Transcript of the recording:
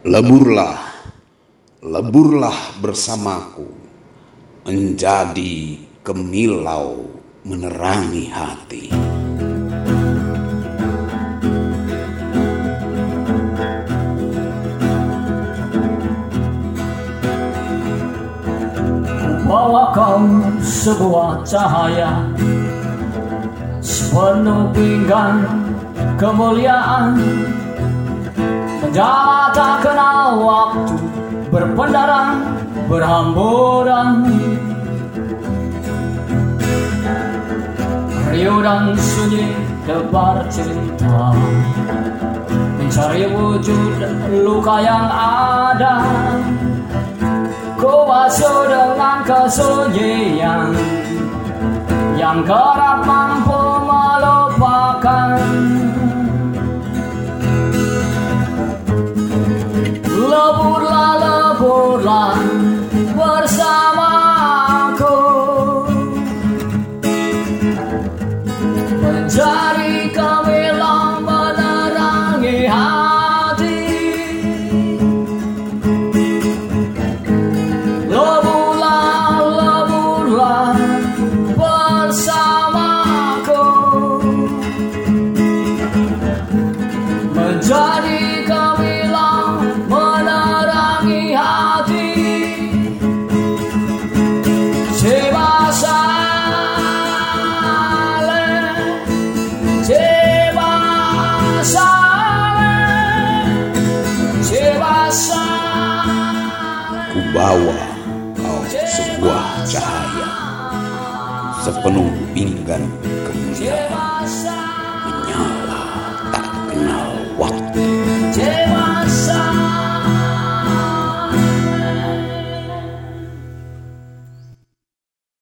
Leburlah, leburlah bersamaku menjadi kemilau menerangi hati. Bawa kau sebuah cahaya Sepenuh pinggan kemuliaan Menjala tak kenal waktu Berpendaran, berhamburan. Rio dan sunyi debar cerita. Mencari wujud luka yang ada. Ku basuh dengan kesunyian Yang kerap saleh Ku bawa kau sebuah cahaya sepenuh pinggan kemuliaan